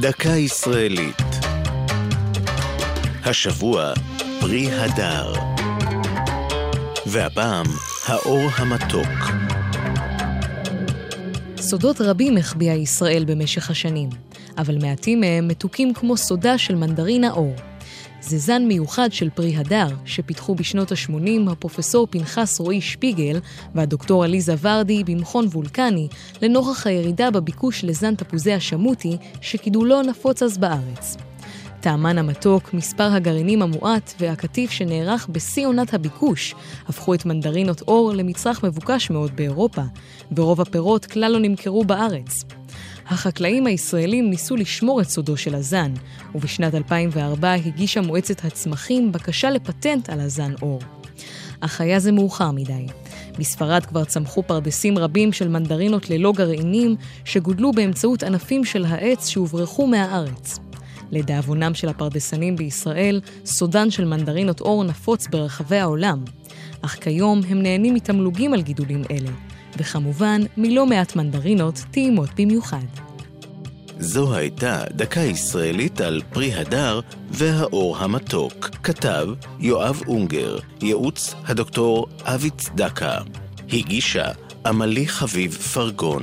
דקה ישראלית. השבוע, פרי הדר. והפעם, האור המתוק. סודות רבים החביאה ישראל במשך השנים, אבל מעטים מהם מתוקים כמו סודה של מנדרינה אור. זה זן מיוחד של פרי הדר, שפיתחו בשנות ה-80 הפרופסור פנחס רועי שפיגל והדוקטור עליזה ורדי במכון וולקני, לנוכח הירידה בביקוש לזן תפוזי השמוטי, שגידולו נפוץ אז בארץ. טעמן המתוק, מספר הגרעינים המועט והקטיף שנערך בשיא עונת הביקוש הפכו את מנדרינות אור למצרך מבוקש מאוד באירופה, ורוב הפירות כלל לא נמכרו בארץ. החקלאים הישראלים ניסו לשמור את סודו של הזן, ובשנת 2004 הגישה מועצת הצמחים בקשה לפטנט על הזן אור. אך היה זה מאוחר מדי. בספרד כבר צמחו פרדסים רבים של מנדרינות ללא גרעינים, שגודלו באמצעות ענפים של העץ שהוברחו מהארץ. לדאבונם של הפרדסנים בישראל, סודן של מנדרינות אור נפוץ ברחבי העולם. אך כיום הם נהנים מתמלוגים על גידולים אלה, וכמובן מלא מעט מנדרינות טעימות במיוחד. זו הייתה דקה ישראלית על פרי הדר והאור המתוק. כתב יואב אונגר, ייעוץ הדוקטור אבי צדקה. הגישה עמלי חביב פרגון.